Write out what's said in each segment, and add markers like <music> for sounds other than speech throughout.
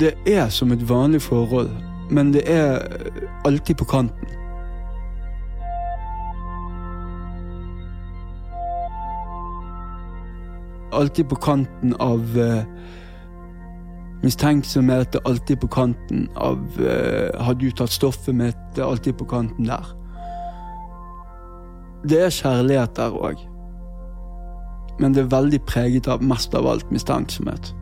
Det er som et vanlig forhold, men det er alltid på kanten. Alltid på kanten av uh, mistenksomhet, alltid på kanten av uh, Har du tatt stoffet mitt? Alltid på kanten der. Det er kjærlighet der òg, men det er veldig preget av mest av alt mistenksomhet.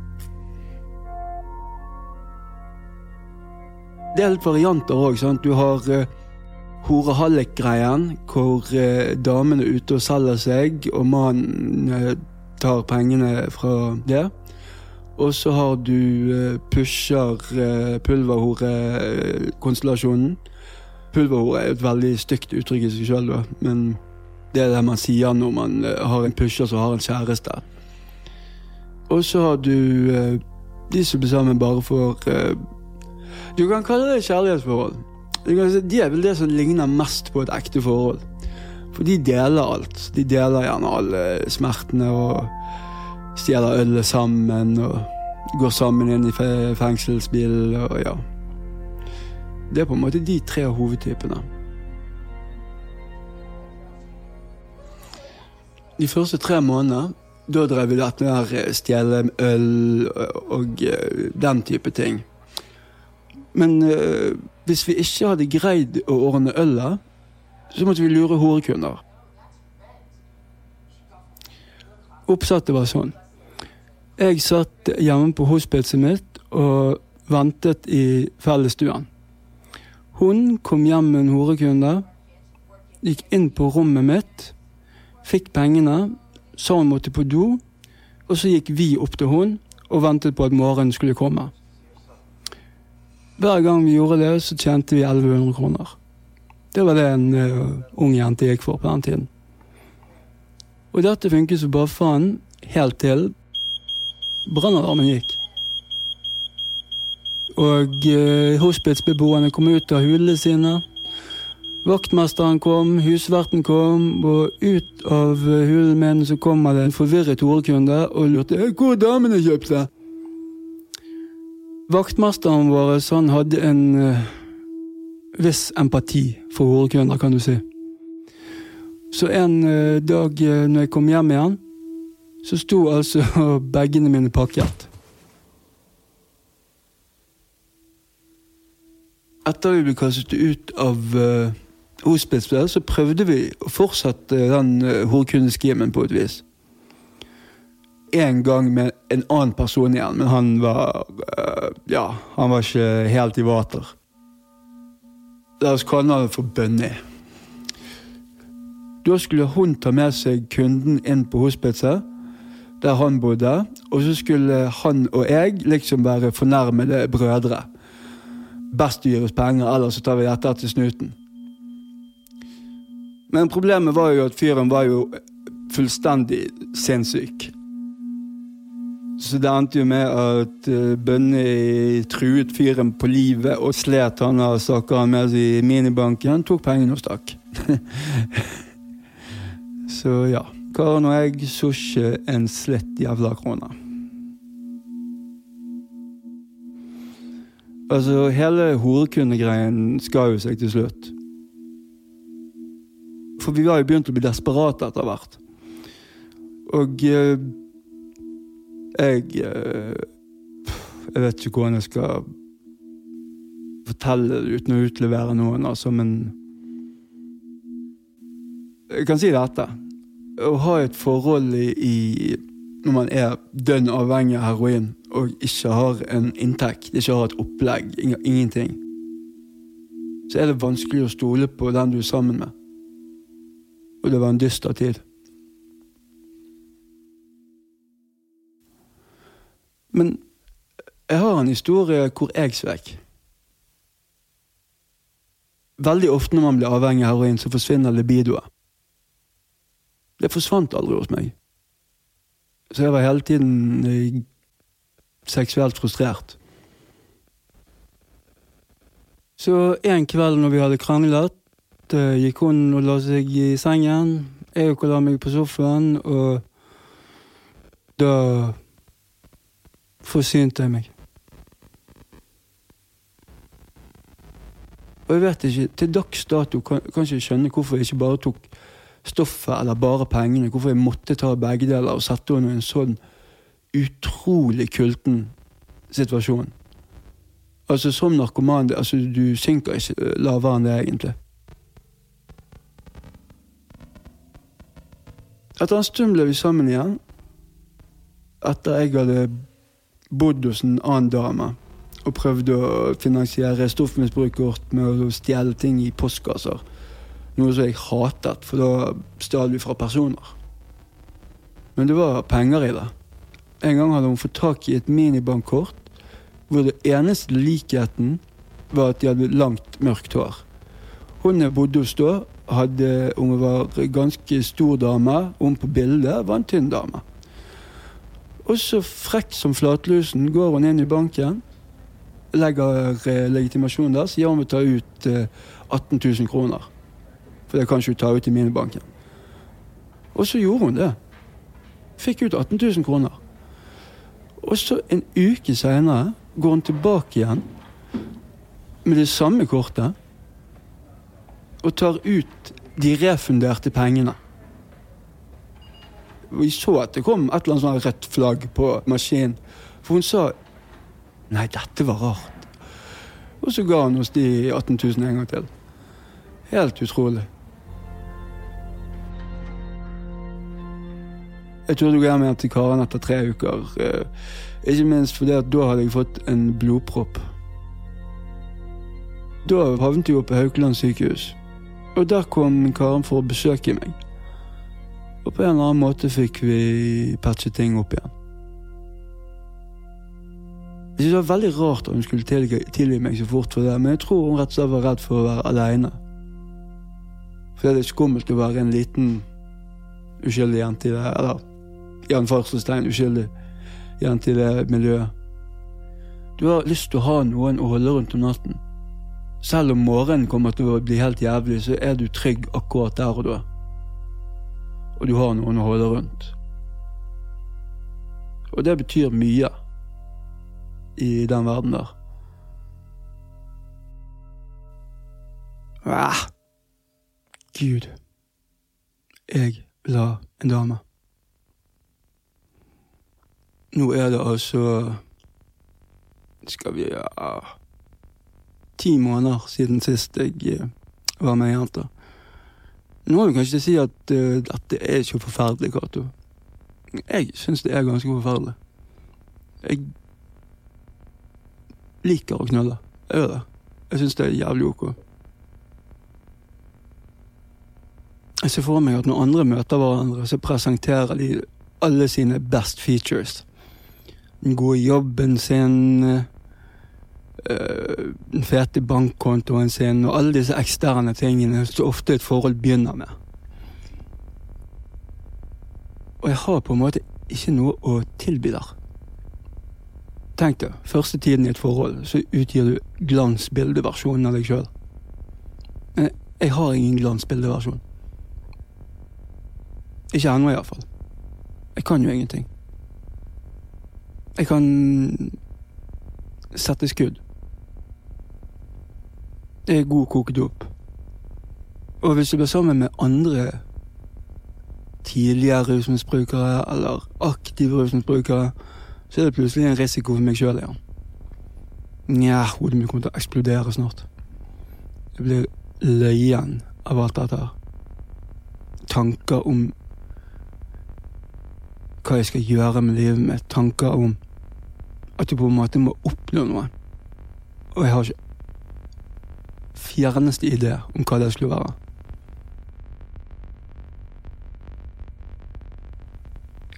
Litt varianter òg. Du har uh, horehallik-greien, hvor uh, damene er ute og selger seg, og mannen uh, tar pengene fra det. Og så har du uh, pusher uh, pulverhore-konstellasjonen. Pulverhore er et veldig stygt uttrykk i seg sjøl, men det er det man sier når man har en pusher som har en kjæreste. Og så har du de som blir sammen bare for du kan kalle det kjærlighetsforhold. De er vel det som ligner mest på et ekte forhold. For de deler alt. De deler gjerne alle smertene og stjeler ølet sammen og går sammen inn i fengselsbil og ja. Det er på en måte de tre hovedtypene. De første tre månedene da drev vi dette med stjele øl og den type ting. Men øh, hvis vi ikke hadde greid å ordne ølet, så måtte vi lure horekunder. Oppsettet var sånn. Jeg satt hjemme på hospitset mitt og ventet i fellesstuen. Hun kom hjem med en horekunde, gikk inn på rommet mitt, fikk pengene, sa hun måtte på do, og så gikk vi opp til hun og ventet på at morgenen skulle komme. Hver gang vi gjorde det, så tjente vi 1100 kroner. Det var det en uh, ung jente gikk for på den tiden. Og dette funket som bare faen helt til brannalarmen gikk. Og uh, hospitsbeboerne kom ut av hulene sine. Vaktmesteren kom, husverten kom, og ut av hulen min så kommer det en forvirret horekunde og lurte hvor damene kjøpte. Vaktmesteren vår han hadde en uh, viss empati for horekunder, kan du si. Så en uh, dag uh, når jeg kom hjem igjen, så sto altså <laughs> bagene mine pakket. Etter vi ble kastet ut av uh, hospitset, så prøvde vi å fortsette den uh, horekundeskimen på et vis en gang med en annen person igjen, men han var uh, Ja, han var ikke helt i vater. La oss kalle han for Bunny. Da skulle hun ta med seg kunden inn på hospitset, der han bodde, og så skulle han og jeg liksom være fornærmede brødre. Best du gir oss penger, ellers så tar vi dette til snuten. Men problemet var jo at fyren var jo fullstendig sinnssyk. Så det endte jo med at uh, Bønni truet fyren på livet og slet han av stakkaren med seg i minibanken. Tok pengene og stakk. <laughs> så ja. Karen og jeg så ikke en slett jævla krone. Altså, hele horekundegreien skal jo seg til slutt. For vi var jo begynt å bli desperate etter hvert. Og uh, jeg eh, Jeg vet ikke hvordan jeg skal fortelle det uten å utlevere noen, altså, men Jeg kan si dette. Å ha et forhold i, i når man er dønn avhengig av heroin og ikke har en inntekt, ikke har et opplegg, ingenting, så er det vanskelig å stole på den du er sammen med. Og det var en dyster tid. Men jeg har en historie hvor jeg svek. Veldig ofte når man blir avhengig av heroin, så forsvinner libidoet. Det forsvant aldri hos meg. Så jeg var hele tiden eh, seksuelt frustrert. Så en kveld når vi hadde kranglet, gikk hun og la seg i sengen. Jeg og la meg på sofaen, og da forsynte jeg meg. Og jeg vet ikke, til dags dato kan, jeg ikke skjønne hvorfor jeg ikke bare tok stoffet eller bare pengene. Hvorfor jeg måtte ta begge deler og sette henne i en sånn utrolig kulten situasjon. Altså Som narkoman altså, du synker ikke lavere enn det, egentlig. Etter en stund ble vi sammen igjen. Etter jeg hadde bodd hos en annen dame og prøvde å finansiere stoffmisbrukkort med å stjele ting i postkasser. Noe som jeg hatet, for da stjal vi fra personer. Men det var penger i det. En gang hadde hun fått tak i et minibankkort hvor det eneste likheten var at de hadde langt, mørkt hår. Hun jeg bodde hos da, hadde, hun var ganske stor dame. Hun på bildet var en tynn dame. Og så frekk som flatlusen går hun inn i banken, legger eh, legitimasjonen der, sier hun vil ta ut 18 000 kroner. For det kan ikke hun ta ut i minibanken. Og så gjorde hun det. Fikk ut 18 000 kroner. Og så en uke seinere går hun tilbake igjen med det samme kortet og tar ut de refunderte pengene. Vi så at det kom et eller annet sånn rødt flagg på maskinen. For hun sa Nei, dette var rart. Og så ga hun oss de 18 000 en gang til. Helt utrolig. Jeg trodde gå hjem igjen til Karen etter tre uker. Eh, ikke minst fordi at da hadde jeg fått en blodpropp. Da havnet jeg på Haukeland sykehus. Og der kom Karen for å besøke meg. Og på en eller annen måte fikk vi patchet ting opp igjen. Jeg synes Det var veldig rart at hun skulle tilgi, meg så fort for det, men jeg tror hun rett og slett var redd for å være aleine. For det er skummelt å være en liten uskyldig jente i det, eller i anførselstegn uskyldig jente i det miljøet. Du har lyst til å ha noen å holde rundt om natten. Selv om morgenen kommer til å bli helt jævlig, så er du trygg akkurat der og da. Og du har noen å holde rundt. Og det betyr mye i den verden der. Ah. Gud. Jeg vil ha en dame. Nå er det altså Skal vi ja, ti måneder siden sist jeg eh, var med ei jente. Nå må vi kanskje si at uh, dette er ikke forferdelig, Cato. Jeg syns det er ganske forferdelig. Jeg liker å knulle. Jeg gjør det. Jeg syns det er jævlig ok. Jeg ser for meg at når andre møter hverandre, så presenterer de alle sine best features. Den gode jobben sin, den fete bankkontoen sin og alle disse eksterne tingene som ofte et forhold begynner med. Og jeg har på en måte ikke noe å tilby der. Tenk deg, første tiden i et forhold så utgir du glansbildeversjonen av deg sjøl. Men jeg har ingen glansbildeversjon. Ikke ennå, iallfall. Jeg kan jo ingenting. Jeg kan sette skudd er god kokt opp. Og hvis du blir sammen med andre tidligere rusmisbrukere eller aktive rusmisbrukere, så er det plutselig en risiko for meg sjøl igjen. Nja, hodet mitt kommer til å eksplodere snart. Jeg blir løyen av alt dette. Tanker om hva jeg skal gjøre med livet mitt. Tanker om at du på en måte må oppnå noe. Og jeg har ikke fjerneste idé om hva det skulle være.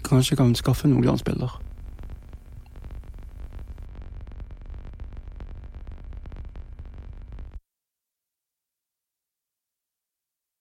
Kanskje kan vi skaffe noen glansbilder.